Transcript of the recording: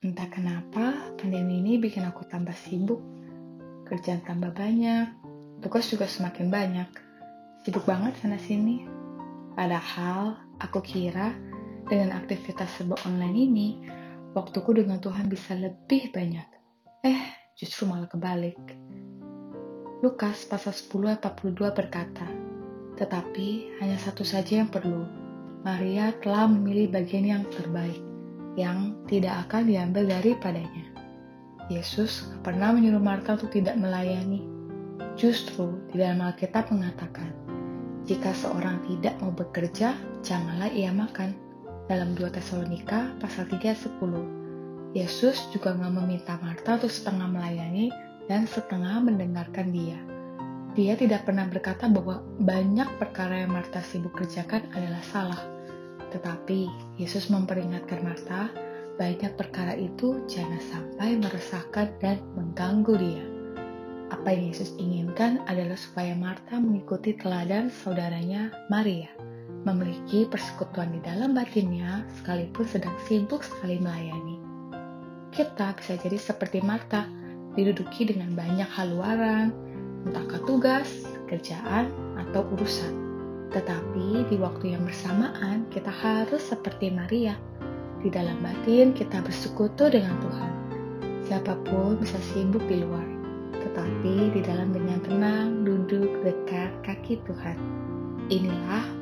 Entah kenapa, pandemi ini bikin aku tambah sibuk. Kerjaan tambah banyak, tugas juga semakin banyak. Sibuk banget sana-sini. Padahal, aku kira dengan aktivitas serba online ini, waktuku dengan Tuhan bisa lebih banyak. Eh, justru malah kebalik. Lukas pasal 10 ayat 42 berkata, Tetapi hanya satu saja yang perlu. Maria telah memilih bagian yang terbaik yang tidak akan diambil daripadanya. Yesus pernah menyuruh Marta untuk tidak melayani. Justru di dalam Alkitab mengatakan, jika seorang tidak mau bekerja, janganlah ia makan. Dalam 2 Tesalonika pasal 3 10. Yesus juga nggak meminta Marta untuk setengah melayani dan setengah mendengarkan dia. Dia tidak pernah berkata bahwa banyak perkara yang Marta sibuk kerjakan adalah salah tetapi Yesus memperingatkan Marta, banyak perkara itu jangan sampai meresahkan dan mengganggu dia. Apa yang Yesus inginkan adalah supaya Marta mengikuti teladan saudaranya Maria, memiliki persekutuan di dalam batinnya sekalipun sedang sibuk sekali melayani. Kita bisa jadi seperti Marta, diduduki dengan banyak haluaran, entah tugas, kerjaan, atau urusan tetapi di waktu yang bersamaan kita harus seperti Maria. Di dalam batin kita bersekutu dengan Tuhan. Siapa pun bisa sibuk di luar, tetapi di dalam dengan tenang duduk dekat kaki Tuhan. Inilah